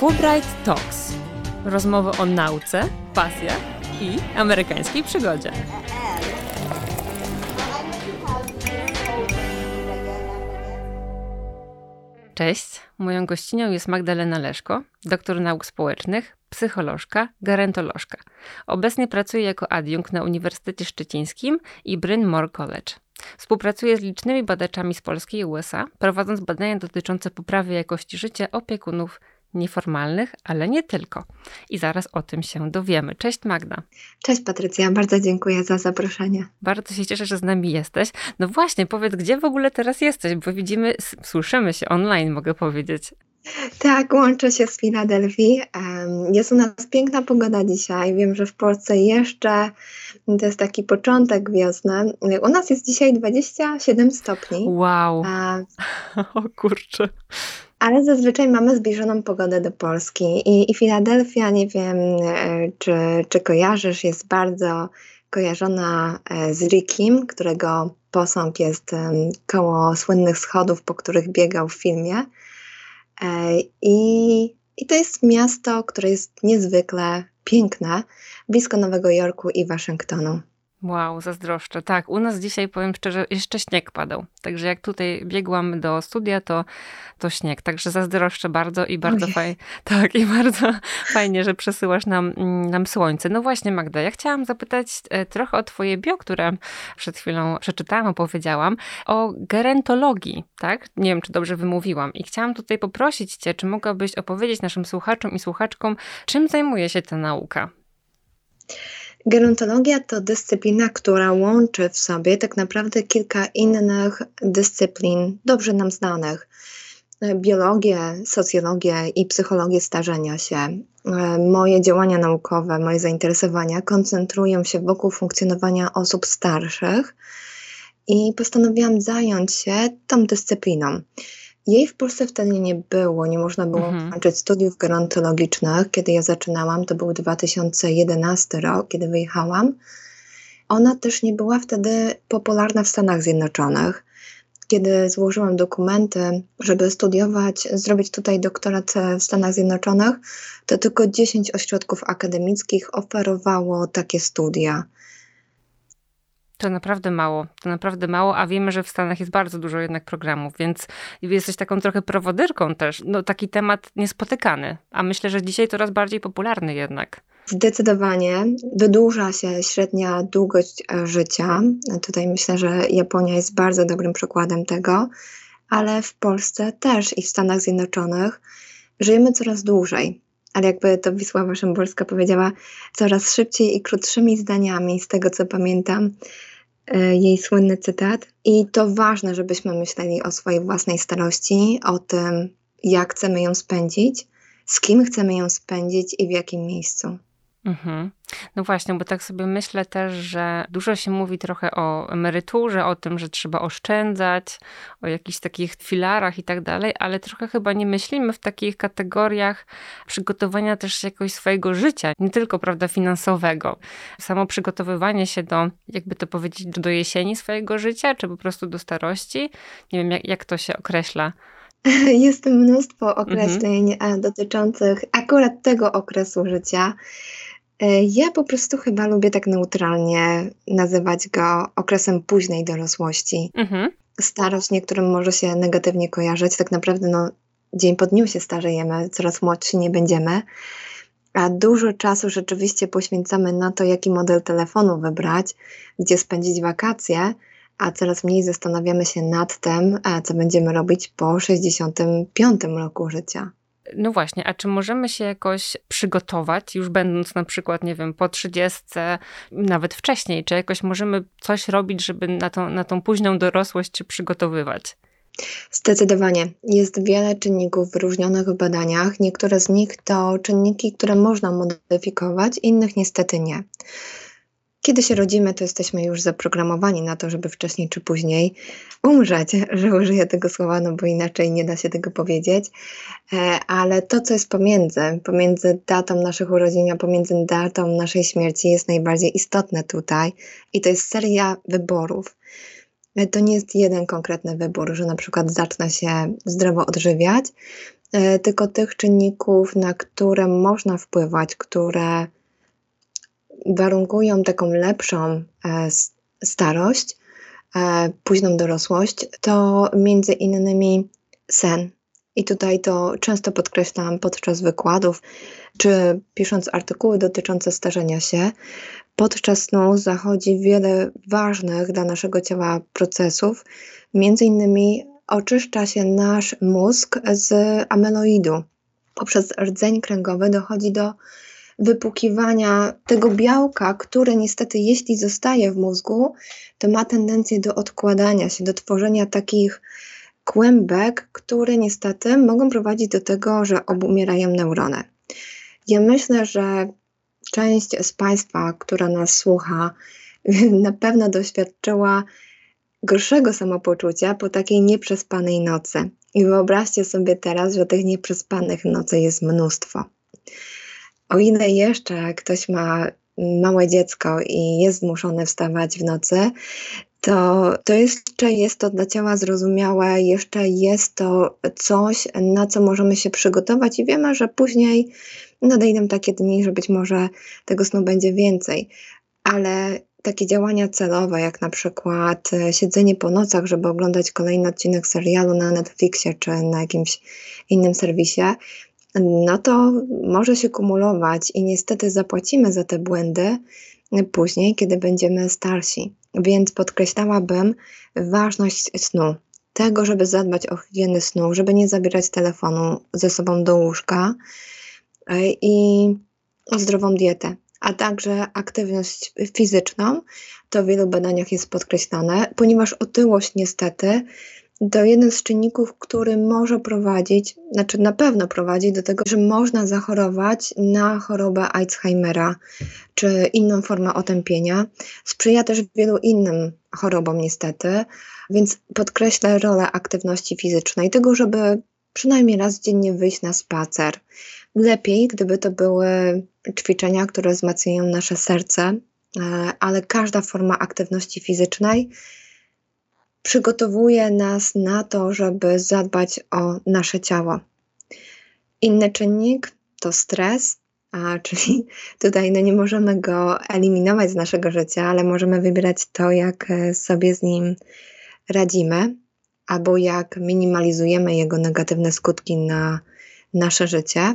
Fulbright Talks. Rozmowy o nauce, pasjach i amerykańskiej przygodzie. Cześć, moją gościnią jest Magdalena Leszko, doktor nauk społecznych, psycholożka, gerontolożka. Obecnie pracuje jako adiunkt na Uniwersytecie Szczecińskim i Bryn Mawr College. Współpracuje z licznymi badaczami z Polski i USA, prowadząc badania dotyczące poprawy jakości życia opiekunów nieformalnych, ale nie tylko. I zaraz o tym się dowiemy. Cześć Magda. Cześć Patrycja, bardzo dziękuję za zaproszenie. Bardzo się cieszę, że z nami jesteś. No właśnie, powiedz, gdzie w ogóle teraz jesteś, bo widzimy, słyszymy się online, mogę powiedzieć. Tak, łączę się z Filadelfii. Jest u nas piękna pogoda dzisiaj. Wiem, że w Polsce jeszcze to jest taki początek wiosny. U nas jest dzisiaj 27 stopni. Wow. A... O kurczę. Ale zazwyczaj mamy zbliżoną pogodę do Polski i, i Filadelfia, nie wiem e, czy, czy kojarzysz, jest bardzo kojarzona e, z Rickiem, którego posąg jest koło słynnych schodów, po których biegał w filmie. E, I, I to jest miasto, które jest niezwykle piękne, blisko Nowego Jorku i Waszyngtonu. Wow, zazdroszczę. Tak, u nas dzisiaj, powiem szczerze, jeszcze śnieg padał. Także jak tutaj biegłam do studia, to, to śnieg. Także zazdroszczę bardzo i bardzo fajnie. Tak, i bardzo fajnie, że przesyłasz nam, nam słońce. No właśnie, Magda, ja chciałam zapytać e, trochę o twoje bio, które przed chwilą przeczytałam, opowiedziałam, o gerentologii, tak? Nie wiem, czy dobrze wymówiłam. I chciałam tutaj poprosić cię, czy mogłabyś opowiedzieć naszym słuchaczom i słuchaczkom, czym zajmuje się ta nauka? Gerontologia to dyscyplina, która łączy w sobie tak naprawdę kilka innych dyscyplin dobrze nam znanych. Biologię, socjologię i psychologię starzenia się. Moje działania naukowe, moje zainteresowania koncentrują się wokół funkcjonowania osób starszych i postanowiłam zająć się tą dyscypliną. Jej w Polsce wtedy nie było, nie można było mhm. kończyć studiów gerontologicznych. Kiedy ja zaczynałam, to był 2011 rok, kiedy wyjechałam. Ona też nie była wtedy popularna w Stanach Zjednoczonych. Kiedy złożyłam dokumenty, żeby studiować, zrobić tutaj doktorat w Stanach Zjednoczonych, to tylko 10 ośrodków akademickich oferowało takie studia. To naprawdę mało, to naprawdę mało, a wiemy, że w Stanach jest bardzo dużo jednak programów, więc jesteś taką trochę prowodyrką też. No taki temat niespotykany, a myślę, że dzisiaj coraz bardziej popularny jednak. Zdecydowanie wydłuża się średnia długość e, życia. Tutaj myślę, że Japonia jest bardzo dobrym przykładem tego, ale w Polsce też i w Stanach Zjednoczonych żyjemy coraz dłużej ale jakby to Wisława Szymborska powiedziała, coraz szybciej i krótszymi zdaniami, z tego co pamiętam, jej słynny cytat. I to ważne, żebyśmy myśleli o swojej własnej starości, o tym, jak chcemy ją spędzić, z kim chcemy ją spędzić i w jakim miejscu. Mhm. No właśnie, bo tak sobie myślę też, że dużo się mówi trochę o emeryturze, o tym, że trzeba oszczędzać, o jakichś takich filarach i tak dalej, ale trochę chyba nie myślimy w takich kategoriach przygotowania też jakoś swojego życia, nie tylko, prawda, finansowego. Samo przygotowywanie się do, jakby to powiedzieć, do jesieni swojego życia, czy po prostu do starości. Nie wiem, jak, jak to się określa. Jest mnóstwo określeń mhm. dotyczących akurat tego okresu życia. E, ja po prostu chyba lubię tak neutralnie nazywać go okresem późnej dorosłości. Mhm. Starość niektórym może się negatywnie kojarzyć. Tak naprawdę no, dzień po dniu się starzejemy, coraz młodsi nie będziemy. A dużo czasu rzeczywiście poświęcamy na to, jaki model telefonu wybrać, gdzie spędzić wakacje, a coraz mniej zastanawiamy się nad tym, co będziemy robić po 65 roku życia. No właśnie, a czy możemy się jakoś przygotować, już będąc na przykład, nie wiem, po 30, nawet wcześniej, czy jakoś możemy coś robić, żeby na tą, na tą późną dorosłość się przygotowywać? Zdecydowanie. Jest wiele czynników wyróżnionych w badaniach. Niektóre z nich to czynniki, które można modyfikować, innych niestety nie. Kiedy się rodzimy, to jesteśmy już zaprogramowani na to, żeby wcześniej czy później umrzeć, że użyję tego słowa, no bo inaczej nie da się tego powiedzieć. E, ale to, co jest pomiędzy, pomiędzy datą naszych urodzin, a pomiędzy datą naszej śmierci, jest najbardziej istotne tutaj. I to jest seria wyborów. E, to nie jest jeden konkretny wybór, że na przykład zacznę się zdrowo odżywiać, e, tylko tych czynników, na które można wpływać, które warunkują taką lepszą e, starość, e, późną dorosłość, to między innymi sen. I tutaj to często podkreślam podczas wykładów, czy pisząc artykuły dotyczące starzenia się. Podczas snu zachodzi wiele ważnych dla naszego ciała procesów, między innymi oczyszcza się nasz mózg z amyloidu. Poprzez rdzeń kręgowy dochodzi do wypukiwania tego białka, które niestety, jeśli zostaje w mózgu, to ma tendencję do odkładania się, do tworzenia takich kłębek, które niestety mogą prowadzić do tego, że obumierają neurony. Ja myślę, że część z Państwa, która nas słucha, na pewno doświadczyła gorszego samopoczucia po takiej nieprzespanej nocy. I wyobraźcie sobie teraz, że tych nieprzespanych nocy jest mnóstwo. O ile jeszcze ktoś ma małe dziecko i jest zmuszony wstawać w nocy, to, to jeszcze jest to dla ciała zrozumiałe, jeszcze jest to coś, na co możemy się przygotować i wiemy, że później nadejdą takie dni, że być może tego snu będzie więcej. Ale takie działania celowe, jak na przykład e, siedzenie po nocach, żeby oglądać kolejny odcinek serialu na Netflixie czy na jakimś innym serwisie, no to może się kumulować i niestety zapłacimy za te błędy później, kiedy będziemy starsi. Więc podkreślałabym ważność snu. Tego, żeby zadbać o higienę snu, żeby nie zabierać telefonu ze sobą do łóżka e, i o zdrową dietę, a także aktywność fizyczną. To w wielu badaniach jest podkreślane, ponieważ otyłość niestety to jeden z czynników, który może prowadzić, znaczy na pewno prowadzi do tego, że można zachorować na chorobę Alzheimera czy inną formę otępienia. Sprzyja też wielu innym chorobom niestety, więc podkreślę rolę aktywności fizycznej, tego, żeby przynajmniej raz dziennie wyjść na spacer. Lepiej, gdyby to były ćwiczenia, które wzmacniają nasze serce, e, ale każda forma aktywności fizycznej przygotowuje nas na to, żeby zadbać o nasze ciało. Inny czynnik to stres, a, czyli tutaj no nie możemy go eliminować z naszego życia, ale możemy wybierać to, jak e, sobie z nim radzimy, albo jak minimalizujemy jego negatywne skutki na nasze życie.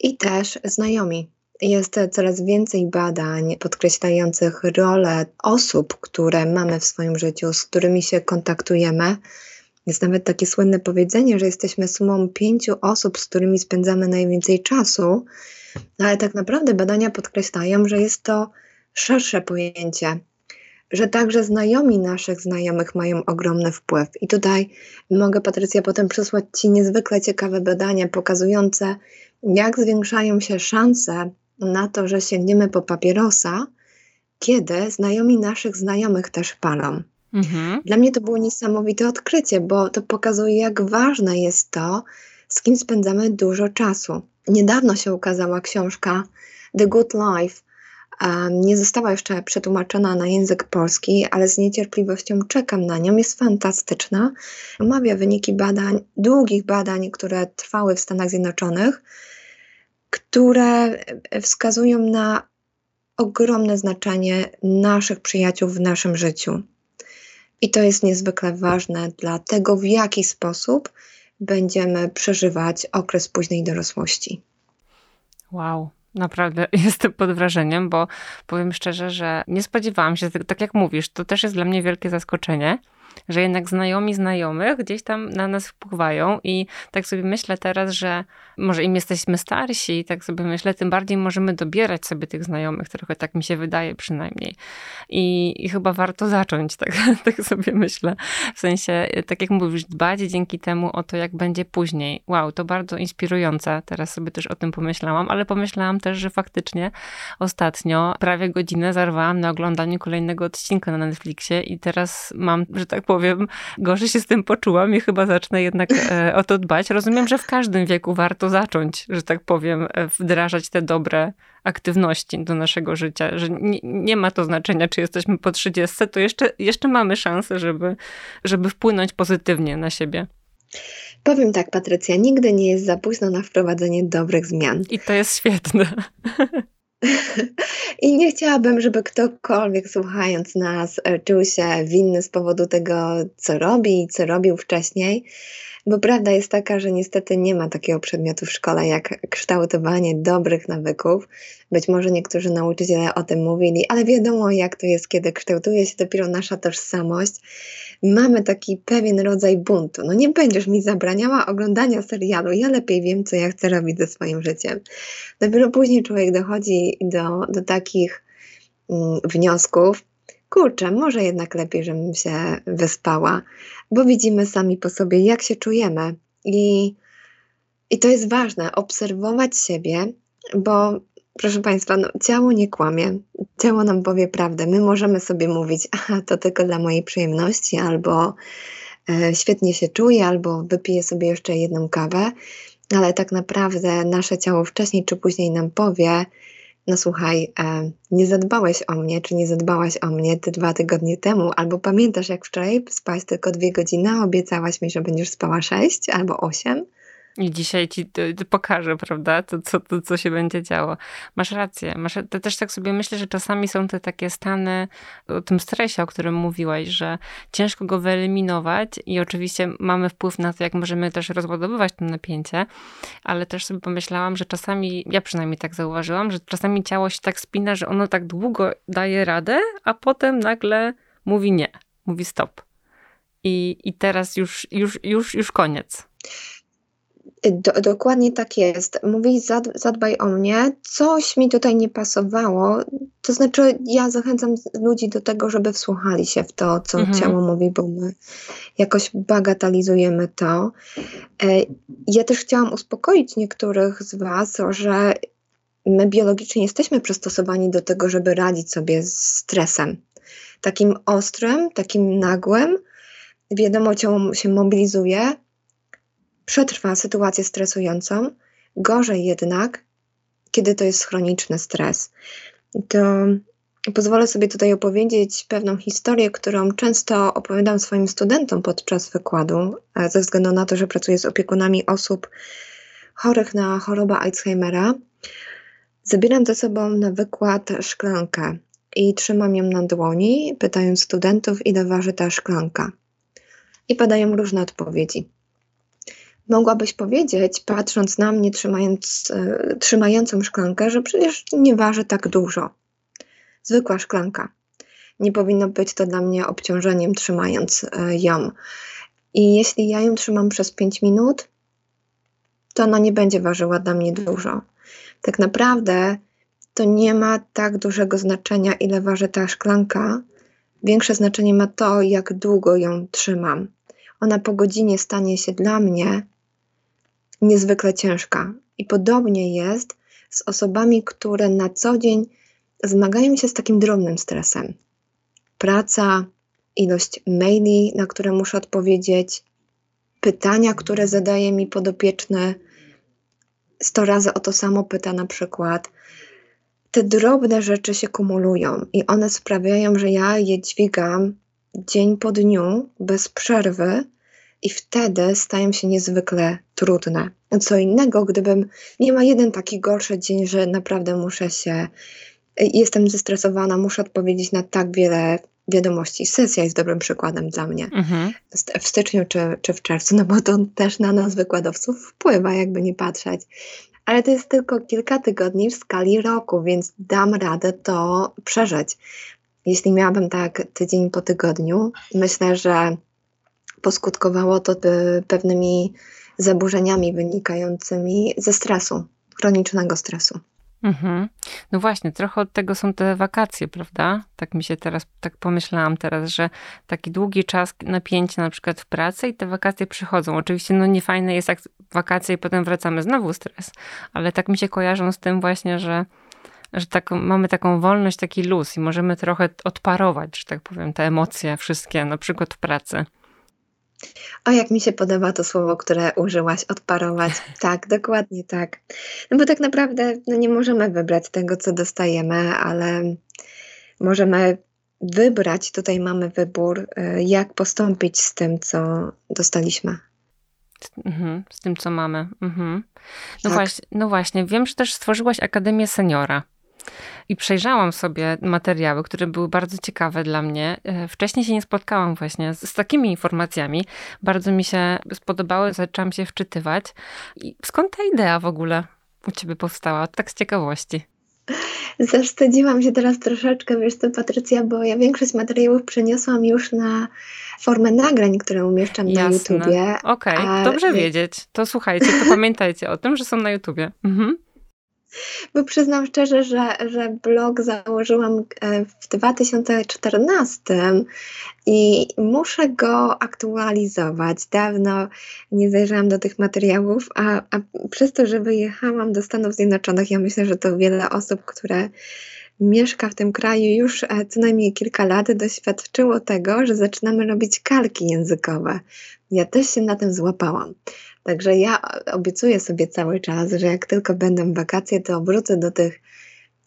I też znajomi, jest coraz więcej badań podkreślających rolę osób, które mamy w swoim życiu, z którymi się kontaktujemy. Jest nawet takie słynne powiedzenie, że jesteśmy sumą pięciu osób, z którymi spędzamy najwięcej czasu, ale tak naprawdę badania podkreślają, że jest to szersze pojęcie, że także znajomi naszych znajomych mają ogromny wpływ. I tutaj mogę, Patrycja, potem przesłać Ci niezwykle ciekawe badania pokazujące, jak zwiększają się szanse na to, że sięgniemy po papierosa, kiedy znajomi naszych znajomych też palą. Mhm. Dla mnie to było niesamowite odkrycie, bo to pokazuje, jak ważne jest to, z kim spędzamy dużo czasu. Niedawno się ukazała książka The Good Life. Nie została jeszcze przetłumaczona na język polski, ale z niecierpliwością czekam na nią. Jest fantastyczna. Omawia wyniki badań, długich badań, które trwały w Stanach Zjednoczonych które wskazują na ogromne znaczenie naszych przyjaciół w naszym życiu. I to jest niezwykle ważne dla tego, w jaki sposób będziemy przeżywać okres późnej dorosłości. Wow. Naprawdę jestem pod wrażeniem, bo powiem szczerze, że nie spodziewałam się, tak jak mówisz, to też jest dla mnie wielkie zaskoczenie że jednak znajomi znajomych gdzieś tam na nas wpływają i tak sobie myślę teraz, że może im jesteśmy starsi, tak sobie myślę, tym bardziej możemy dobierać sobie tych znajomych, trochę tak mi się wydaje przynajmniej. I, i chyba warto zacząć, tak, tak sobie myślę. W sensie, tak jak mówisz, dbać dzięki temu o to, jak będzie później. Wow, to bardzo inspirujące. Teraz sobie też o tym pomyślałam, ale pomyślałam też, że faktycznie ostatnio prawie godzinę zarwałam na oglądaniu kolejnego odcinka na Netflixie i teraz mam, że tak powiem, gorzej się z tym poczułam i chyba zacznę jednak e, o to dbać. Rozumiem, że w każdym wieku warto zacząć, że tak powiem, e, wdrażać te dobre aktywności do naszego życia, że nie, nie ma to znaczenia, czy jesteśmy po 30, to jeszcze, jeszcze mamy szansę, żeby, żeby wpłynąć pozytywnie na siebie. Powiem tak, Patrycja, nigdy nie jest za późno na wprowadzenie dobrych zmian. I to jest świetne. I nie chciałabym, żeby ktokolwiek słuchając nas e, czuł się winny z powodu tego, co robi i co robił wcześniej, bo prawda jest taka, że niestety nie ma takiego przedmiotu w szkole jak kształtowanie dobrych nawyków. Być może niektórzy nauczyciele o tym mówili, ale wiadomo, jak to jest, kiedy kształtuje się dopiero nasza tożsamość. Mamy taki pewien rodzaj buntu. No nie będziesz mi zabraniała oglądania serialu, ja lepiej wiem, co ja chcę robić ze swoim życiem. Dopiero później człowiek dochodzi do, do takich mm, wniosków, kurczę, może jednak lepiej, żebym się wyspała, bo widzimy sami po sobie, jak się czujemy. I, i to jest ważne, obserwować siebie, bo proszę Państwa, no, ciało nie kłamie, ciało nam powie prawdę. My możemy sobie mówić, aha, to tylko dla mojej przyjemności, albo e, świetnie się czuję, albo wypiję sobie jeszcze jedną kawę, ale tak naprawdę nasze ciało wcześniej czy później nam powie, no słuchaj, e, nie zadbałeś o mnie, czy nie zadbałaś o mnie te dwa tygodnie temu, albo pamiętasz jak wczoraj spałaś tylko dwie godziny, obiecałaś mi, że będziesz spała sześć albo osiem, i dzisiaj ci pokażę, prawda, to, co, to, co się będzie działo. Masz rację. Masz, to też tak sobie myślę, że czasami są te takie stany o tym stresie, o którym mówiłaś, że ciężko go wyeliminować i oczywiście mamy wpływ na to, jak możemy też rozładowywać to napięcie, ale też sobie pomyślałam, że czasami, ja przynajmniej tak zauważyłam, że czasami ciało się tak spina, że ono tak długo daje radę, a potem nagle mówi nie, mówi stop. I, i teraz już, już, już, już koniec. Do, dokładnie tak jest. Mówi, zadbaj o mnie. Coś mi tutaj nie pasowało. To znaczy, ja zachęcam ludzi do tego, żeby wsłuchali się w to, co mhm. ciało mówi, bo my jakoś bagatelizujemy to. E, ja też chciałam uspokoić niektórych z Was, że my biologicznie jesteśmy przystosowani do tego, żeby radzić sobie z stresem. Takim ostrym, takim nagłym. Wiadomo, ciało się mobilizuje, przetrwa sytuację stresującą. Gorzej jednak, kiedy to jest chroniczny stres. To pozwolę sobie tutaj opowiedzieć pewną historię, którą często opowiadam swoim studentom podczas wykładu, e, ze względu na to, że pracuję z opiekunami osób chorych na chorobę Alzheimera. Zabieram ze sobą na wykład szklankę i trzymam ją na dłoni, pytając studentów, ile waży ta szklanka. I padają różne odpowiedzi mogłabyś powiedzieć, patrząc na mnie, trzymając, e, trzymającą szklankę, że przecież nie waży tak dużo. Zwykła szklanka. Nie powinno być to dla mnie obciążeniem, trzymając e, ją. I jeśli ja ją trzymam przez 5 minut, to ona nie będzie ważyła dla mnie dużo. Tak naprawdę to nie ma tak dużego znaczenia, ile waży ta szklanka. Większe znaczenie ma to, jak długo ją trzymam. Ona po godzinie stanie się dla mnie niezwykle ciężka. I podobnie jest z osobami, które na co dzień zmagają się z takim drobnym stresem. Praca, ilość maili, na które muszę odpowiedzieć, pytania, które zadaje mi podopieczny, sto razy o to samo pyta na przykład. Te drobne rzeczy się kumulują i one sprawiają, że ja je dźwigam dzień po dniu, bez przerwy, i wtedy stają się niezwykle trudne. Co innego, gdybym miała jeden taki gorszy dzień, że naprawdę muszę się, jestem zestresowana, muszę odpowiedzieć na tak wiele wiadomości. Sesja jest dobrym przykładem dla mnie mhm. w styczniu czy, czy w czerwcu, no bo to też na nas wykładowców wpływa, jakby nie patrzeć. Ale to jest tylko kilka tygodni w skali roku, więc dam radę to przeżyć. Jeśli miałabym tak tydzień po tygodniu, myślę, że poskutkowało to pewnymi zaburzeniami wynikającymi ze stresu, chronicznego stresu. Mhm. No właśnie, trochę od tego są te wakacje, prawda? Tak mi się teraz, tak pomyślałam teraz, że taki długi czas napięcia na przykład w pracy i te wakacje przychodzą. Oczywiście no nie fajne jest jak wakacje i potem wracamy znowu stres, ale tak mi się kojarzą z tym właśnie, że że tak, mamy taką wolność, taki luz i możemy trochę odparować, że tak powiem, te emocje wszystkie, na przykład w pracy. O, jak mi się podoba to słowo, które użyłaś, odparować. Tak, dokładnie tak. No bo tak naprawdę no nie możemy wybrać tego, co dostajemy, ale możemy wybrać, tutaj mamy wybór, y, jak postąpić z tym, co dostaliśmy. Mhm, z tym, co mamy. Mhm. No, tak. właśnie, no właśnie, wiem, że też stworzyłaś Akademię Seniora. I przejrzałam sobie materiały, które były bardzo ciekawe dla mnie. E, wcześniej się nie spotkałam właśnie z, z takimi informacjami. Bardzo mi się spodobały, zaczęłam się wczytywać. I skąd ta idea w ogóle u ciebie powstała? Tak z ciekawości. Zawstydziłam się teraz troszeczkę, wiesz co, Patrycja, bo ja większość materiałów przeniosłam już na formę nagrań, które umieszczam Jasne. na YouTubie. Okej, okay. dobrze wiedzieć. To słuchajcie, to pamiętajcie o tym, że są na YouTubie. Mhm. Bo przyznam szczerze, że, że blog założyłam e, w 2014 i muszę go aktualizować. Dawno nie zajrzałam do tych materiałów, a, a przez to, że wyjechałam do Stanów Zjednoczonych, ja myślę, że to wiele osób, które mieszka w tym kraju już e, co najmniej kilka lat, doświadczyło tego, że zaczynamy robić kalki językowe. Ja też się na tym złapałam. Także ja obiecuję sobie cały czas, że jak tylko będą wakacje, to wrócę do tych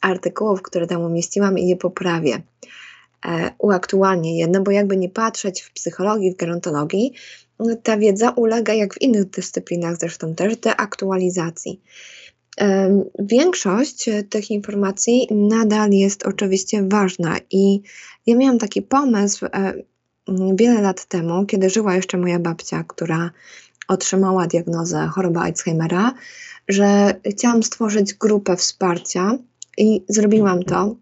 artykułów, które tam umieściłam i je poprawię. E, uaktualnię je, no bo jakby nie patrzeć w psychologii, w gerontologii, no ta wiedza ulega, jak w innych dyscyplinach zresztą też, deaktualizacji. E, większość tych informacji nadal jest oczywiście ważna i ja miałam taki pomysł e, wiele lat temu, kiedy żyła jeszcze moja babcia, która otrzymała diagnozę choroby Alzheimera, że chciałam stworzyć grupę wsparcia i zrobiłam to.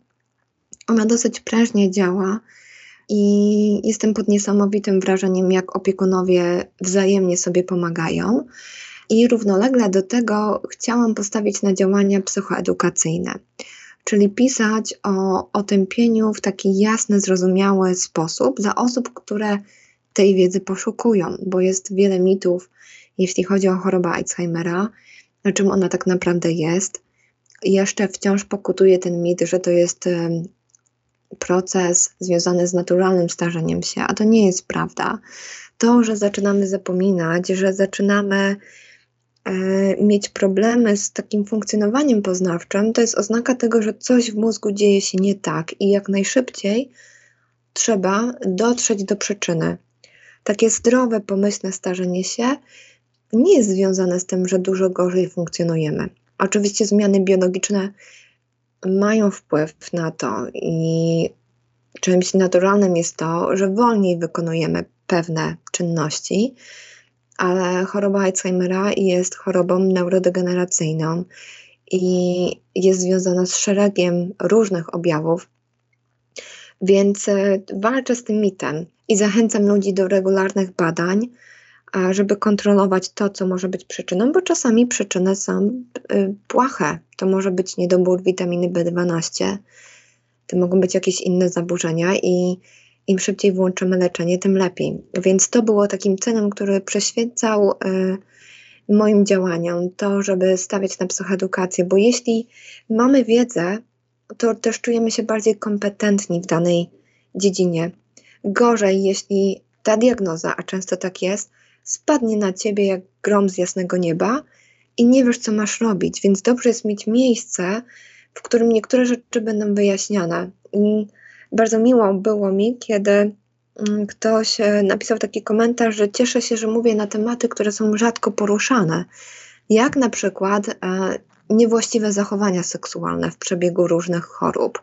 Ona dosyć prężnie działa i jestem pod niesamowitym wrażeniem, jak opiekunowie wzajemnie sobie pomagają. I równolegle do tego chciałam postawić na działania psychoedukacyjne, czyli pisać o otępieniu w taki jasny, zrozumiały sposób dla osób, które tej wiedzy poszukują, bo jest wiele mitów, jeśli chodzi o chorobę Alzheimera, na czym ona tak naprawdę jest. Jeszcze wciąż pokutuje ten mit, że to jest proces związany z naturalnym starzeniem się, a to nie jest prawda. To, że zaczynamy zapominać, że zaczynamy e, mieć problemy z takim funkcjonowaniem poznawczym, to jest oznaka tego, że coś w mózgu dzieje się nie tak i jak najszybciej trzeba dotrzeć do przyczyny. Takie zdrowe, pomyślne starzenie się nie jest związane z tym, że dużo gorzej funkcjonujemy. Oczywiście zmiany biologiczne mają wpływ na to i czymś naturalnym jest to, że wolniej wykonujemy pewne czynności, ale choroba Alzheimera jest chorobą neurodegeneracyjną i jest związana z szeregiem różnych objawów, więc walczę z tym mitem i zachęcam ludzi do regularnych badań, żeby kontrolować to, co może być przyczyną, bo czasami przyczyny są y, płache. To może być niedobór witaminy B12, to mogą być jakieś inne zaburzenia i im szybciej włączymy leczenie, tym lepiej. Więc to było takim celem, który przyświecał y, moim działaniom, to, żeby stawiać na psychoedukację, bo jeśli mamy wiedzę, to też czujemy się bardziej kompetentni w danej dziedzinie. Gorzej, jeśli ta diagnoza, a często tak jest, spadnie na ciebie jak grom z jasnego nieba i nie wiesz, co masz robić. Więc dobrze jest mieć miejsce, w którym niektóre rzeczy będą wyjaśniane. I bardzo miło było mi, kiedy mm, ktoś e, napisał taki komentarz, że cieszę się, że mówię na tematy, które są rzadko poruszane, jak na przykład e, niewłaściwe zachowania seksualne w przebiegu różnych chorób,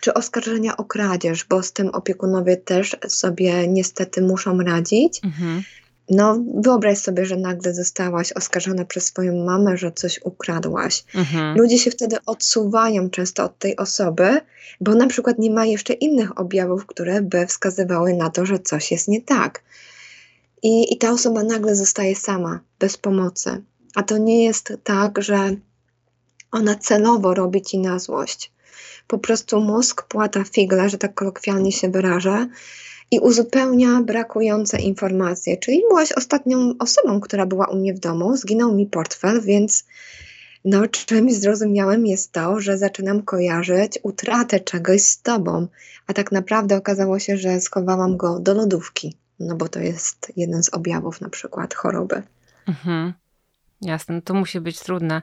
czy oskarżenia o kradzież, bo z tym opiekunowie też sobie niestety muszą radzić. Mhm. No, wyobraź sobie, że nagle zostałaś oskarżona przez swoją mamę, że coś ukradłaś. Mhm. Ludzie się wtedy odsuwają często od tej osoby, bo na przykład nie ma jeszcze innych objawów, które by wskazywały na to, że coś jest nie tak. I, i ta osoba nagle zostaje sama, bez pomocy. A to nie jest tak, że ona celowo robi ci na złość. Po prostu mózg płata figle, że tak kolokwialnie się wyrażę, i uzupełnia brakujące informacje. Czyli byłaś ostatnią osobą, która była u mnie w domu, zginął mi portfel, więc no, czymś zrozumiałym jest to, że zaczynam kojarzyć utratę czegoś z tobą, a tak naprawdę okazało się, że schowałam go do lodówki, no bo to jest jeden z objawów na przykład choroby. Mhm. Jasne, no to musi być trudne.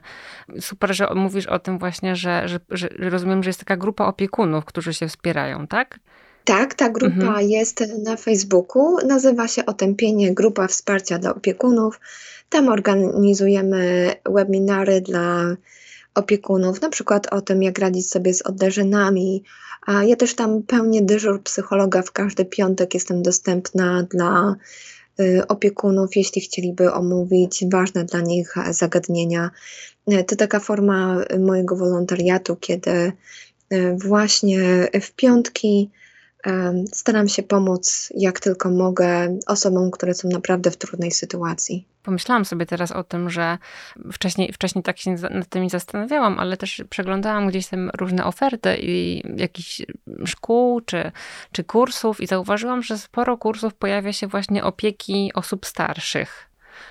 Super, że mówisz o tym właśnie, że, że, że rozumiem, że jest taka grupa opiekunów, którzy się wspierają, tak? Tak, ta grupa mhm. jest na Facebooku. Nazywa się Otępienie Grupa Wsparcia dla Opiekunów. Tam organizujemy webinary dla opiekunów, na przykład o tym, jak radzić sobie z oddarzynami. A ja też tam pełnię dyżur psychologa w każdy piątek. Jestem dostępna dla opiekunów, jeśli chcieliby omówić ważne dla nich zagadnienia. To taka forma mojego wolontariatu, kiedy y, właśnie w piątki Staram się pomóc jak tylko mogę osobom, które są naprawdę w trudnej sytuacji. Pomyślałam sobie teraz o tym, że wcześniej, wcześniej tak się nad tym zastanawiałam, ale też przeglądałam gdzieś tam różne oferty i jakichś szkół czy, czy kursów i zauważyłam, że sporo kursów pojawia się właśnie opieki osób starszych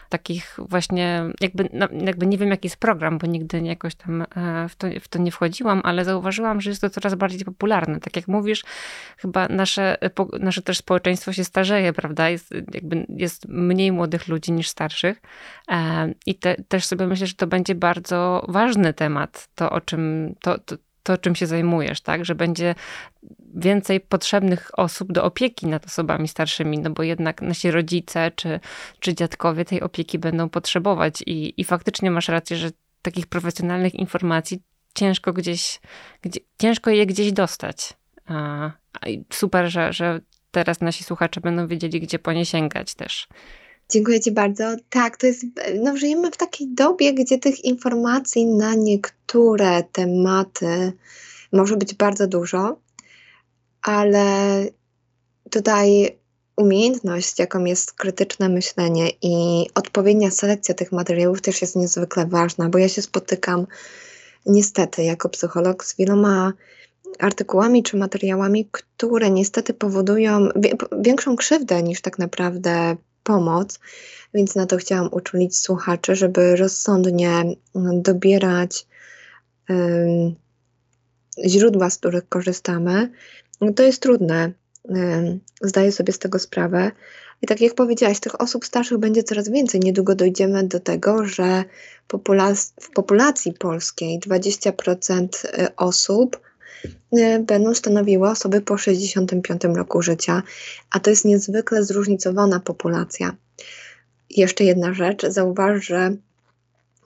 takich właśnie, jakby, jakby nie wiem jaki jest program, bo nigdy jakoś tam e, w to, w to nie wchodziłam, ale zauważyłam, że jest to coraz bardziej popularne. Tak jak mówisz, chyba nasze, nasze też społeczeństwo się starzeje, prawda? Jest, jakby jest mniej młodych ludzi niż starszych e, i te, też sobie myślę, że to będzie bardzo ważny temat, to o czym, to, to to, czym się zajmujesz, tak? Że będzie więcej potrzebnych osób do opieki nad osobami starszymi, no bo jednak nasi rodzice czy, czy dziadkowie tej opieki będą potrzebować i, i faktycznie masz rację, że takich profesjonalnych informacji ciężko gdzieś, gdzie, ciężko je gdzieś dostać. A, super, że, że teraz nasi słuchacze będą wiedzieli, gdzie po nie sięgać też. Dziękuję Ci bardzo. Tak, to jest, no żyjemy w takiej dobie, gdzie tych informacji na niektóre tematy może być bardzo dużo, ale tutaj umiejętność, jaką jest krytyczne myślenie i odpowiednia selekcja tych materiałów też jest niezwykle ważna, bo ja się spotykam niestety jako psycholog z wieloma artykułami czy materiałami, które niestety powodują większą krzywdę niż tak naprawdę pomoc, więc na to chciałam uczulić słuchaczy, żeby rozsądnie mm, dobierać um, źródła, z których korzystamy. No to jest trudne, um, zdaję sobie z tego sprawę. I tak jak powiedziałaś, tych osób starszych będzie coraz więcej. Niedługo dojdziemy do tego, że w populacji polskiej 20% y, osób będą stanowiły osoby po 65 roku życia, a to jest niezwykle zróżnicowana populacja. Jeszcze jedna rzecz, zauważ, że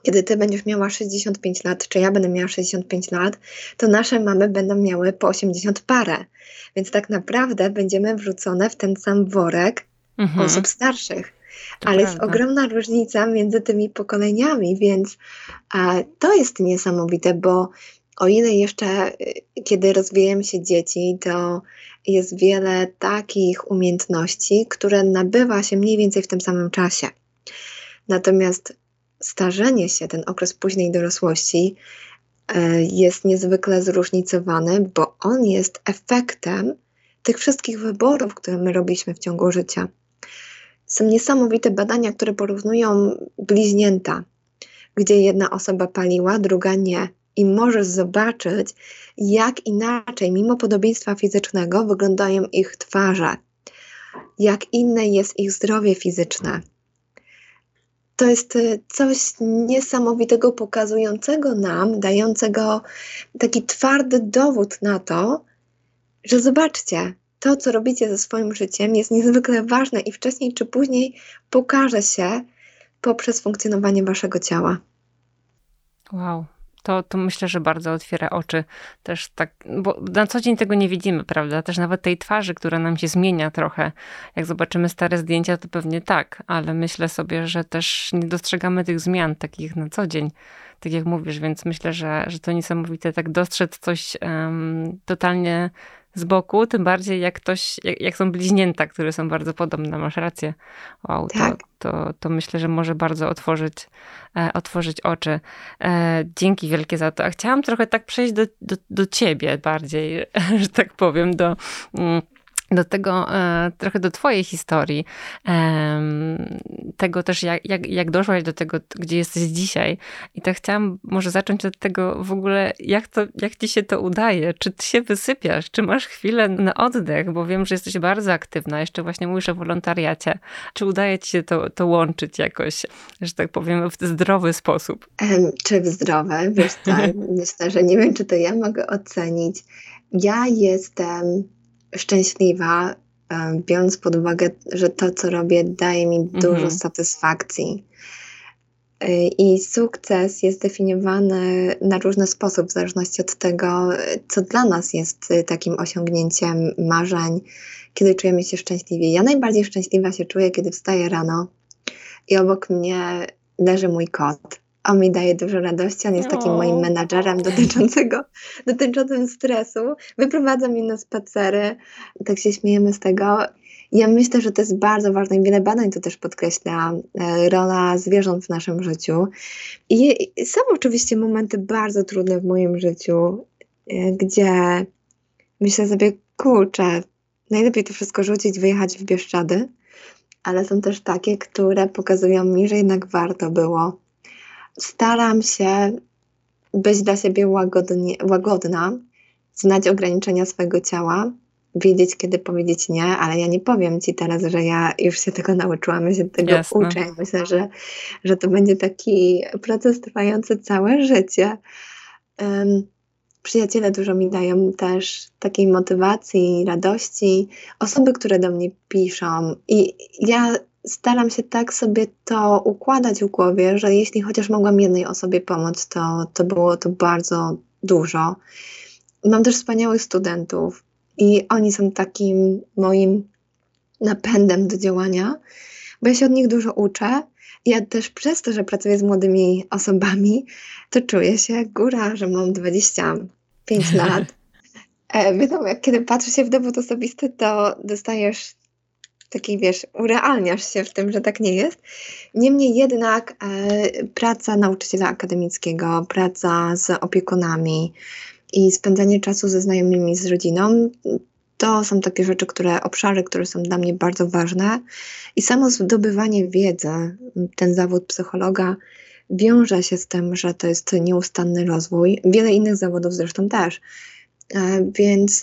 kiedy ty będziesz miała 65 lat, czy ja będę miała 65 lat, to nasze mamy będą miały po 80 parę. Więc tak naprawdę będziemy wrzucone w ten sam worek mhm. osób starszych. To Ale prawda. jest ogromna różnica między tymi pokoleniami, więc a, to jest niesamowite, bo o ile jeszcze, y, kiedy rozwijają się dzieci, to jest wiele takich umiejętności, które nabywa się mniej więcej w tym samym czasie. Natomiast starzenie się, ten okres późnej dorosłości, y, jest niezwykle zróżnicowany, bo on jest efektem tych wszystkich wyborów, które my robiliśmy w ciągu życia. Są niesamowite badania, które porównują bliźnięta, gdzie jedna osoba paliła, druga nie i możesz zobaczyć, jak inaczej, mimo podobieństwa fizycznego, wyglądają ich twarze, jak inne jest ich zdrowie fizyczne. To jest e, coś niesamowitego, pokazującego nam, dającego taki twardy dowód na to, że zobaczcie, to, co robicie ze swoim życiem, jest niezwykle ważne i wcześniej czy później pokaże się poprzez funkcjonowanie waszego ciała. Wow, to, to myślę, że bardzo otwiera oczy też tak, bo na co dzień tego nie widzimy, prawda? Też nawet tej twarzy, która nam się zmienia trochę. Jak zobaczymy stare zdjęcia, to pewnie tak, ale myślę sobie, że też nie dostrzegamy tych zmian takich na co dzień, tak jak mówisz, więc myślę, że, że to niesamowite tak dostrzec coś um, totalnie z boku, tym bardziej jak ktoś, jak, jak, są bliźnięta, które są bardzo podobne, masz rację. Wow, tak. to, to, to myślę, że może bardzo otworzyć, e, otworzyć oczy. E, dzięki wielkie za to. A chciałam trochę tak przejść do, do, do ciebie bardziej, że tak powiem, do... Mm, do tego, e, trochę do Twojej historii, tego też, jak, jak, jak doszłaś do tego, gdzie jesteś dzisiaj. I tak chciałam może zacząć od tego w ogóle, jak, to, jak Ci się to udaje? Czy Ty się wysypiasz? Czy masz chwilę na oddech? Bo wiem, że jesteś bardzo aktywna, jeszcze właśnie mówisz o wolontariacie. Czy udaje Ci się to, to łączyć jakoś, że tak powiem, w zdrowy sposób? Czy w zdrowe? Wiesz co, myślę, że nie wiem, czy to ja mogę ocenić. Ja jestem szczęśliwa, biorąc pod uwagę, że to, co robię, daje mi dużo mhm. satysfakcji. E, I sukces jest definiowany na różny sposób, w zależności od tego, co dla nas jest takim osiągnięciem marzeń, kiedy czujemy się szczęśliwi. Ja najbardziej szczęśliwa się czuję, kiedy wstaję rano i obok mnie leży mój kot. On mi daje dużo radości, on jest takim moim menadżerem dotyczącego, dotyczącym stresu. Wyprowadza mnie na spacery, tak się śmiejemy z tego. Ja myślę, że to jest bardzo ważne i wiele badań to też podkreśla, e, rola zwierząt w naszym życiu. I są oczywiście momenty bardzo trudne w moim życiu, e, gdzie myślę sobie, kurczę, najlepiej to wszystko rzucić, wyjechać w Bieszczady, ale są też takie, które pokazują mi, że jednak warto było. Staram się być dla siebie łagodnie, łagodna, znać ograniczenia swojego ciała, wiedzieć, kiedy powiedzieć nie, ale ja nie powiem ci teraz, że ja już się tego nauczyłam, ja się tego Jasne. uczę. Myślę, że, że to będzie taki proces trwający całe życie. Um, Przyjaciele dużo mi dają też takiej motywacji, radości, osoby, które do mnie piszą. I ja staram się tak sobie to układać w głowie, że jeśli chociaż mogłam jednej osobie pomóc, to, to było to bardzo dużo. Mam też wspaniałych studentów i oni są takim moim napędem do działania, bo ja się od nich dużo uczę. Ja też przez to, że pracuję z młodymi osobami, to czuję się góra, że mam 25 lat. E, wiadomo, jak kiedy patrzy się w dowód osobisty, to dostajesz taki, wiesz, urealniasz się w tym, że tak nie jest. Niemniej jednak e, praca nauczyciela akademickiego, praca z opiekunami i spędzanie czasu ze znajomymi, z rodziną, to są takie rzeczy, które, obszary, które są dla mnie bardzo ważne. I samo zdobywanie wiedzy, ten zawód psychologa, wiąże się z tym, że to jest nieustanny rozwój. Wiele innych zawodów zresztą też. E, więc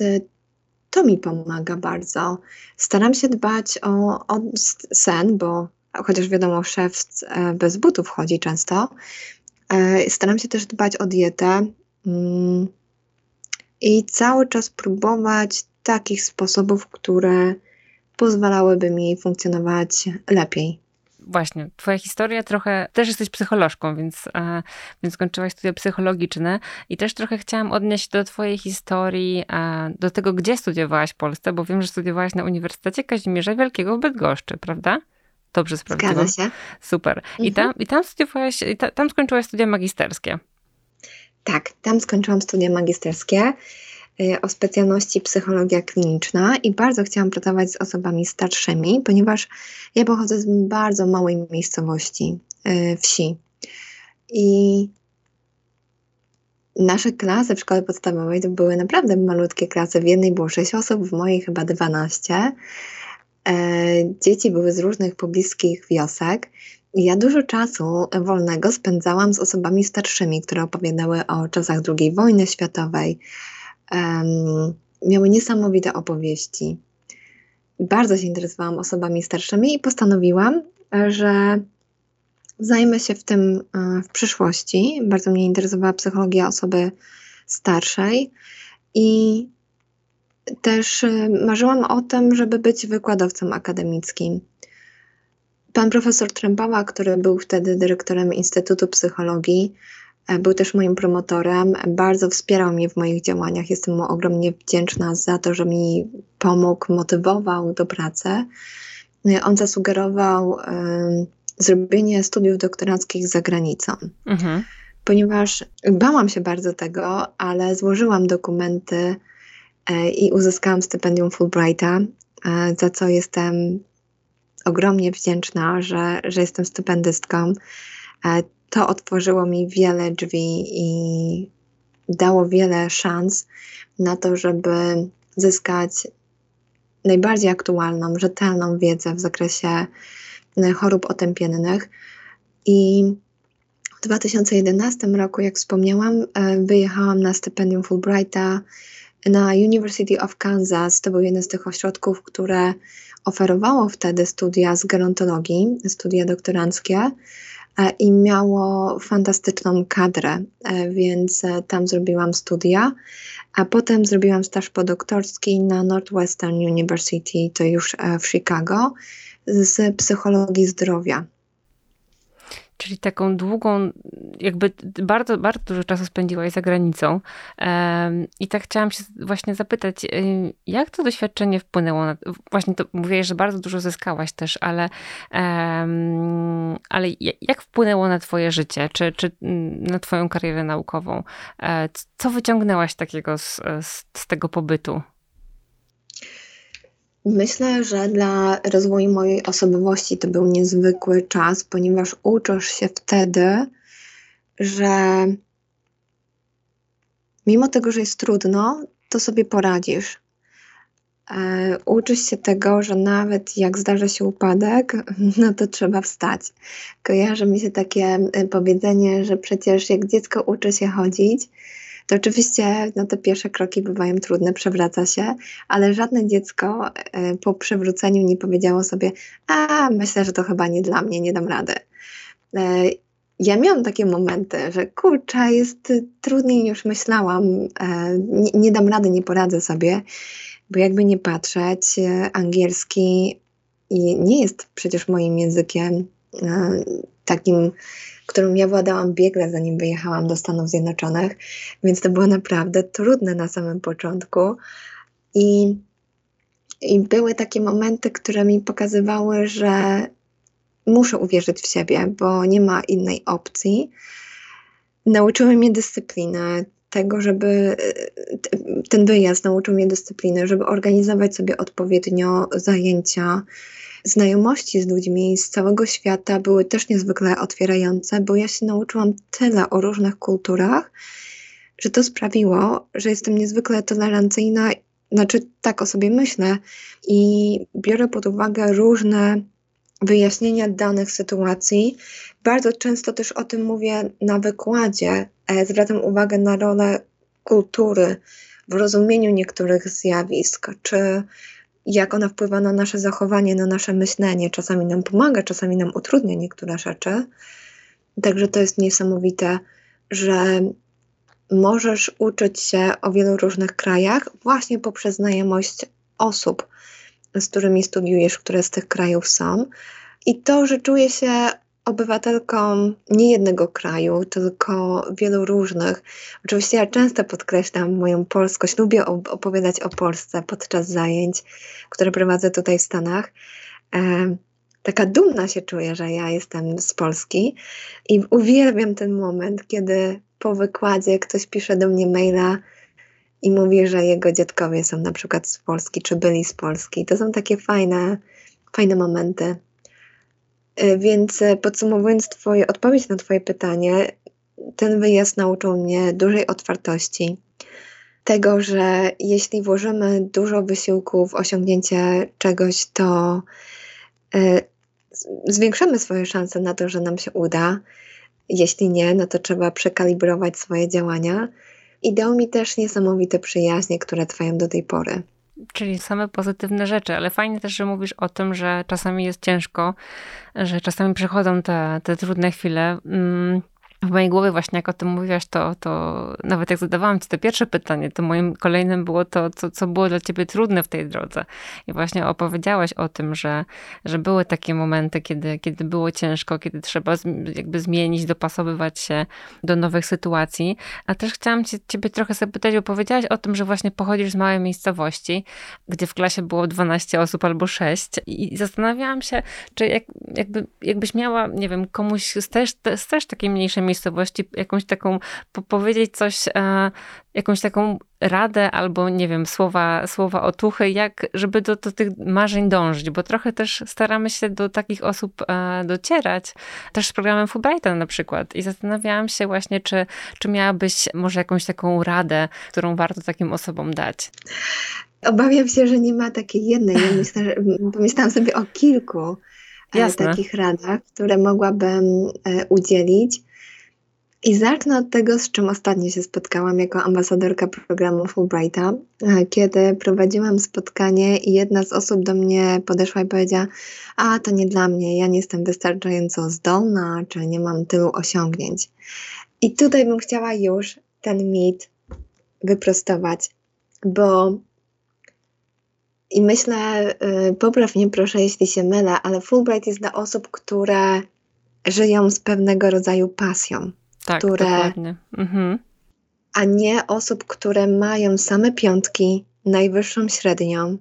to mi pomaga bardzo. Staram się dbać o, o sen, bo chociaż wiadomo, szef e, bez butów chodzi często. E, staram się też dbać o dietę mm, i cały czas próbować takich sposobów, które pozwalałyby mi funkcjonować lepiej właśnie, twoja historia trochę, też jesteś psycholożką, więc, e, więc skończyłaś studia psychologiczne i też trochę chciałam odnieść do twojej historii, e, do tego, gdzie studiowałaś w Polsce, bo wiem, że studiowałaś na Uniwersytecie Kazimierza Wielkiego w Bydgoszczy, prawda? Dobrze sprawdziłam. Zgadza się. Super. Mhm. I, tam, I tam studiowałaś, i ta, tam skończyłaś studia magisterskie. Tak, tam skończyłam studia magisterskie. Y, o specjalności psychologia kliniczna i bardzo chciałam pracować z osobami starszymi, ponieważ ja pochodzę z bardzo małej miejscowości, y, wsi. I nasze klasy w szkole podstawowej to były naprawdę malutkie klasy. W jednej było 6 osób, w mojej chyba 12. E, dzieci były z różnych pobliskich wiosek. Ja dużo czasu wolnego spędzałam z osobami starszymi, które opowiadały o czasach II wojny światowej, um, miały niesamowite opowieści. Bardzo się interesowałam osobami starszymi i postanowiłam, że zajmę się w tym e, w przyszłości. Bardzo mnie interesowała psychologia osoby starszej i też e, marzyłam o tym, żeby być wykładowcą akademickim. Pan profesor Trępała, który był wtedy dyrektorem Instytutu Psychologii, był też moim promotorem, bardzo wspierał mnie w moich działaniach. Jestem mu ogromnie wdzięczna za to, że mi pomógł, motywował do pracy. E, on zasugerował um, zrobienie studiów doktoranckich za granicą. Mhm. Ponieważ bałam się bardzo tego, ale złożyłam dokumenty e, i uzyskałam stypendium Fulbrighta, e, za co jestem ogromnie wdzięczna, że, że jestem stypendystką. To otworzyło mi wiele drzwi i dało wiele szans na to, żeby zyskać najbardziej aktualną, rzetelną wiedzę w zakresie e, chorób otępiennych. I w 2011 roku, jak wspomniałam, e, wyjechałam na stypendium Fulbrighta na University of Kansas. To był jeden z tych ośrodków, które oferowało wtedy studia z gerontologii, studia doktoranckie. I miało fantastyczną kadrę, więc tam zrobiłam studia, a potem zrobiłam staż podoktorski na Northwestern University, to już w Chicago, z psychologii zdrowia. Czyli taką długą, jakby bardzo, bardzo dużo czasu spędziłaś za granicą. I tak chciałam się właśnie zapytać, jak to doświadczenie wpłynęło na. Właśnie to mówię, że bardzo dużo zyskałaś też, ale, ale jak wpłynęło na Twoje życie, czy, czy na Twoją karierę naukową? E, co wyciągnęłaś takiego z, z, z tego pobytu? Myślę, że dla rozwoju mojej osobowości to był niezwykły czas, ponieważ uczysz się wtedy, że mimo tego, że jest trudno, to sobie poradzisz. E, uczysz się tego, że nawet jak zdarza się upadek, no to trzeba wstać. Kojarzy mi się takie e, powiedzenie, że przecież jak dziecko uczy się chodzić, to oczywiście no, te pierwsze kroki bywają trudne, przewraca się, ale żadne dziecko e, po przewróceniu nie powiedziało sobie, a myślę, że to chyba nie dla mnie, nie dam rady. E, ja miałam takie momenty, że kurczę, jest trudniej niż myślałam, e, nie, nie dam rady, nie poradzę sobie, bo jakby nie patrzeć, angielski nie jest przecież moim językiem takim którą ja władałam biegle, zanim wyjechałam do Stanów Zjednoczonych, więc to było naprawdę trudne na samym początku. I, i były takie momenty, które mi pokazywały, że muszę uwierzyć w siebie, bo nie ma innej opcji. Nauczyły mnie dyscypliny, tego, żeby ten wyjazd nauczył mnie dyscypliny, żeby organizować sobie odpowiednio zajęcia, Znajomości z ludźmi z całego świata były też niezwykle otwierające, bo ja się nauczyłam tyle o różnych kulturach, że to sprawiło, że jestem niezwykle tolerancyjna, znaczy tak o sobie myślę i biorę pod uwagę różne wyjaśnienia danych sytuacji. Bardzo często też o tym mówię na wykładzie. E, zwracam uwagę na rolę kultury w rozumieniu niektórych zjawisk, czy jak ona wpływa na nasze zachowanie, na nasze myślenie. Czasami nam pomaga, czasami nam utrudnia niektóre rzeczy. Także to jest niesamowite, że możesz uczyć się o wielu różnych krajach właśnie poprzez znajomość osób, z którymi studiujesz, które z tych krajów są. I to, że czuję się obywatelką nie jednego kraju, tylko wielu różnych. Oczywiście ja często podkreślam moją polskość, lubię opowiadać o Polsce podczas zajęć, które prowadzę tutaj w Stanach. E, taka dumna się czuję, że ja jestem z Polski i uwielbiam ten moment, kiedy po wykładzie ktoś pisze do mnie maila i mówi, że jego dziadkowie są na przykład z Polski, czy byli z Polski. To są takie fajne, fajne momenty. E, więc e, podsumowując twoje, odpowiedź na Twoje pytanie, ten wyjazd nauczył mnie dużej otwartości. Tego, że jeśli włożymy dużo wysiłku w osiągnięcie czegoś, to y, zwiększamy swoje szanse na to, że nam się uda. Jeśli nie, no to trzeba przekalibrować swoje działania. I dał mi też niesamowite przyjaźnie, które trwają do tej pory. Czyli same pozytywne rzeczy, ale fajnie też, że mówisz o tym, że czasami jest ciężko, że czasami przychodzą te, te trudne chwile. W mojej głowie właśnie jak o tym mówiłaś, to, to nawet jak zadawałam ci to pierwsze pytanie, to moim kolejnym było to, co, co było dla ciebie trudne w tej drodze. I właśnie opowiedziałaś o tym, że, że były takie momenty, kiedy, kiedy było ciężko, kiedy trzeba jakby zmienić, dopasowywać się do nowych sytuacji. A też chciałam cię, ciebie trochę zapytać, bo powiedziałaś o tym, że właśnie pochodzisz z małej miejscowości, gdzie w klasie było 12 osób albo 6 i zastanawiałam się, czy jak, jakby, jakbyś miała, nie wiem, komuś z też, z też takiej mniejszej miejscowości, jakąś taką, po powiedzieć coś, e, jakąś taką radę albo, nie wiem, słowa, słowa otuchy, jak, żeby do, do tych marzeń dążyć, bo trochę też staramy się do takich osób e, docierać, też z programem Fulbrighta na przykład i zastanawiałam się właśnie, czy, czy miałabyś może jakąś taką radę, którą warto takim osobom dać. Obawiam się, że nie ma takiej jednej. Ja myślę, że, pomyślałam sobie o kilku e, Jasne. takich radach, które mogłabym e, udzielić. I zacznę od tego, z czym ostatnio się spotkałam jako ambasadorka programu Fulbrighta, e, kiedy prowadziłam spotkanie i jedna z osób do mnie podeszła i powiedziała: A to nie dla mnie, ja nie jestem wystarczająco zdolna, czy nie mam tylu osiągnięć. I tutaj bym chciała już ten mit wyprostować, bo i myślę, y, popraw mnie proszę, jeśli się mylę, ale Fulbright jest dla osób, które żyją z pewnego rodzaju pasją. Tak, które. Mhm. A nie osób, które mają same piątki, najwyższą średnią.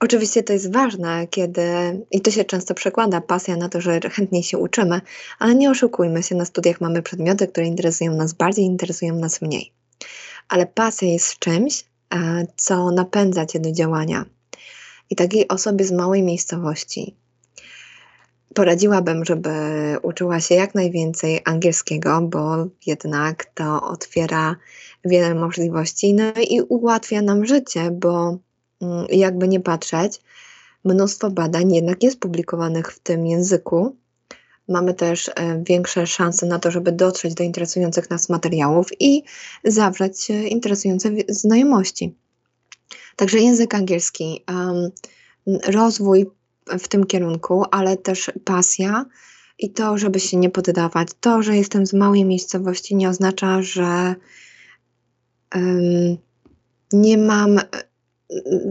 Oczywiście to jest ważne, kiedy, i to się często przekłada, pasja na to, że chętnie się uczymy, ale nie oszukujmy się, na studiach mamy przedmioty, które interesują nas bardziej, interesują nas mniej. Ale pasja jest czymś, e, co napędza cię do działania. I takiej osobie z małej miejscowości, poradziłabym, żeby uczyła się jak najwięcej angielskiego, bo jednak to otwiera wiele możliwości, no i ułatwia nam życie, bo mm, jakby nie patrzeć, mnóstwo badań jednak jest publikowanych w tym języku. Mamy też e, większe szanse na to, żeby dotrzeć do interesujących nas materiałów i zawrzeć interesujące znajomości. Także język angielski, rozwój w tym kierunku, ale też pasja i to, żeby się nie poddawać. To, że jestem z małej miejscowości, nie oznacza, że um, nie mam.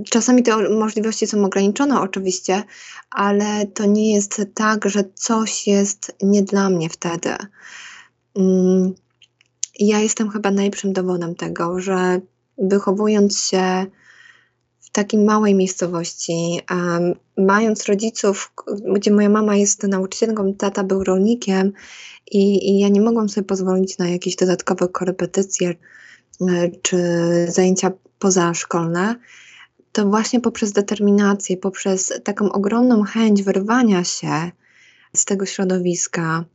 Czasami te możliwości są ograniczone, oczywiście, ale to nie jest tak, że coś jest nie dla mnie wtedy. Um, ja jestem chyba najlepszym dowodem tego, że wychowując się takiej małej miejscowości, mając rodziców, gdzie moja mama jest nauczycielką, tata był rolnikiem i, i ja nie mogłam sobie pozwolić na jakieś dodatkowe korepetycje e, czy zajęcia pozaszkolne, to właśnie poprzez determinację, poprzez taką ogromną chęć wyrwania się z tego środowiska,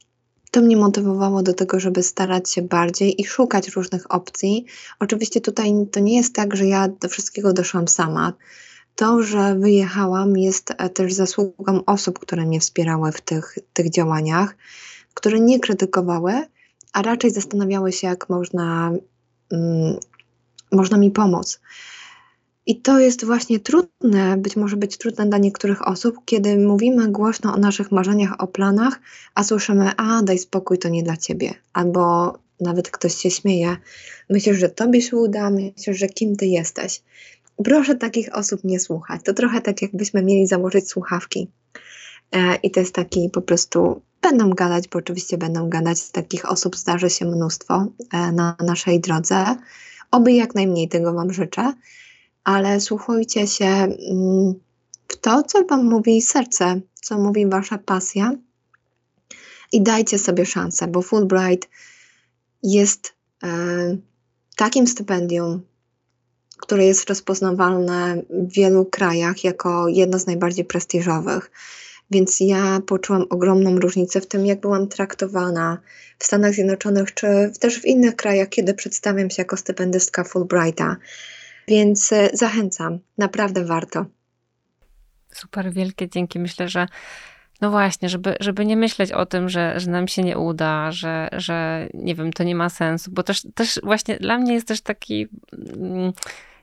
to mnie motywowało do tego, żeby starać się bardziej i szukać różnych opcji. Oczywiście tutaj to nie jest tak, że ja do wszystkiego doszłam sama. To, że wyjechałam, jest e, też zasługą osób, które mnie wspierały w tych, tych działaniach, które nie krytykowały, a raczej zastanawiały się, jak można, mm, można mi pomóc. I to jest właśnie trudne, być może być trudne dla niektórych osób, kiedy mówimy głośno o naszych marzeniach, o planach, a słyszymy, a daj spokój, to nie dla ciebie. Albo nawet ktoś się śmieje, myślisz, że tobie się uda, myślisz, że kim ty jesteś. Proszę takich osób nie słuchać. To trochę tak, jakbyśmy mieli założyć słuchawki. E, I to jest taki po prostu, będą gadać, bo oczywiście będą gadać, takich osób zdarzy się mnóstwo e, na naszej drodze. Oby jak najmniej tego Wam życzę ale słuchajcie się mm, w to, co Wam mówi serce, co mówi Wasza pasja i dajcie sobie szansę, bo Fulbright jest e, takim stypendium, które jest rozpoznawalne w wielu krajach jako jedno z najbardziej prestiżowych. Więc ja poczułam ogromną różnicę w tym, jak byłam traktowana w Stanach Zjednoczonych, czy też w innych krajach, kiedy przedstawiam się jako stypendystka Fulbrighta. Więc e, zachęcam, naprawdę warto. Super, wielkie dzięki. Myślę, że no właśnie, żeby, żeby nie myśleć o tym, że, że nam się nie uda, że, że nie wiem, to nie ma sensu, bo też, też właśnie dla mnie jest też taki mm,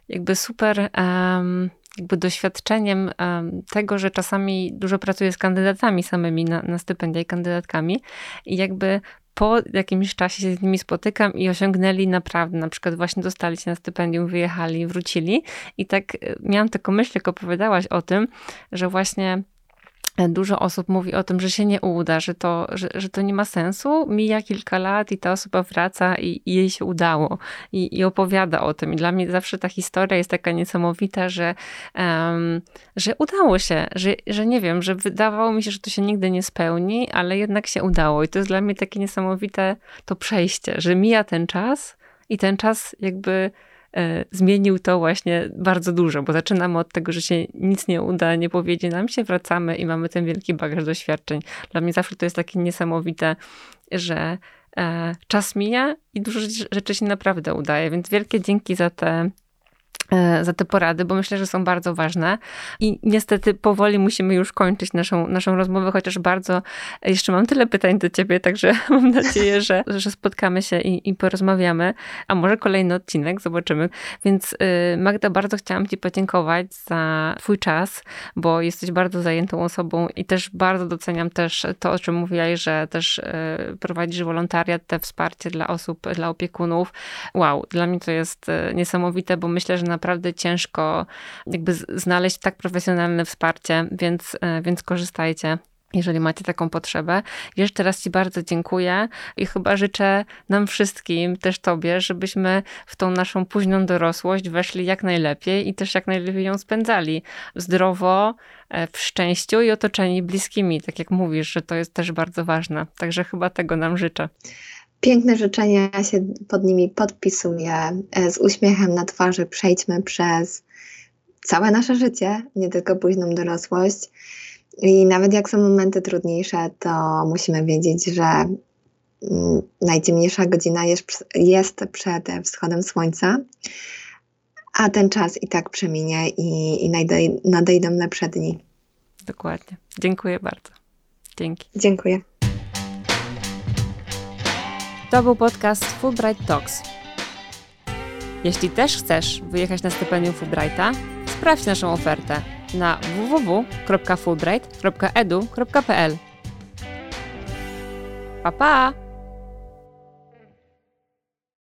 jakby super jakby doświadczeniem tego, że czasami dużo pracuję z kandydatami samymi na, na stypendia i kandydatkami i jakby po jakimś czasie się z nimi spotykam i osiągnęli naprawdę, na przykład właśnie dostali się na stypendium, wyjechali, wrócili. I tak e, miałam taką myśl, jak opowiadałaś o tym, że właśnie dużo osób mówi o tym, że się nie uda, że to, że, że to nie ma sensu. Mija kilka lat i ta osoba wraca i, i jej się udało i, i, opowiada o tym. I dla mnie zawsze ta historia jest taka niesamowita, że, um, że udało się, że, że nie wiem, że wydawało mi się, że to się nigdy nie spełni, ale jednak się udało. I to jest dla mnie takie niesamowite to przejście, że mija ten czas i ten czas jakby zmienił to właśnie bardzo dużo, bo zaczynamy od tego, że się nic nie uda, nie powiedzie nam się, wracamy i mamy ten wielki bagaż doświadczeń. Dla mnie zawsze to jest takie niesamowite, że e, czas mija i dużo rzeczy się naprawdę udaje, więc wielkie dzięki za te E, za te porady, bo myślę, że są bardzo ważne. I niestety powoli musimy już kończyć naszą, naszą rozmowę, chociaż bardzo jeszcze mam tyle pytań do ciebie, także mam nadzieję, że, że spotkamy się i, i porozmawiamy. A może kolejny odcinek, zobaczymy. Więc y, Magda, bardzo chciałam ci podziękować za twój czas, bo jesteś bardzo zajętą osobą i też bardzo doceniam też to, o czym mówiłaś, że też prowadzisz wolontariat, te wsparcie dla osób, dla opiekunów. Wow, dla mnie to jest niesamowite, bo myślę, że naprawdę ciężko jakby znaleźć tak profesjonalne wsparcie, więc, e, więc korzystajcie jeżeli macie taką potrzebę. Jeszcze raz Ci bardzo dziękuję i chyba życzę nam wszystkim, też Tobie, żebyśmy w tą naszą późną dorosłość weszli jak najlepiej i też jak najlepiej ją spędzali. Zdrowo, e, w szczęściu i otoczeni bliskimi, tak jak mówisz, że to jest też bardzo ważne. Także chyba tego nam życzę. Piękne życzenia, ja się pod nimi podpisuję. E, z uśmiechem na twarzy przejdźmy przez całe nasze życie, nie tylko późną dorosłość. I nawet jak są momenty trudniejsze, to musimy wiedzieć, że mm, najciemniejsza godzina jest, jest przed wschodem słońca, a ten czas i tak przeminie i, i nadejdą lepsze dni. Dokładnie. Dziękuję bardzo. Dzięki. Dziękuję. To był podcast Fulbright Talks. Jeśli też chcesz wyjechać na stypendium Fulbrighta, sprawdź naszą ofertę na www.fulbright.edu.pl. Pa pa!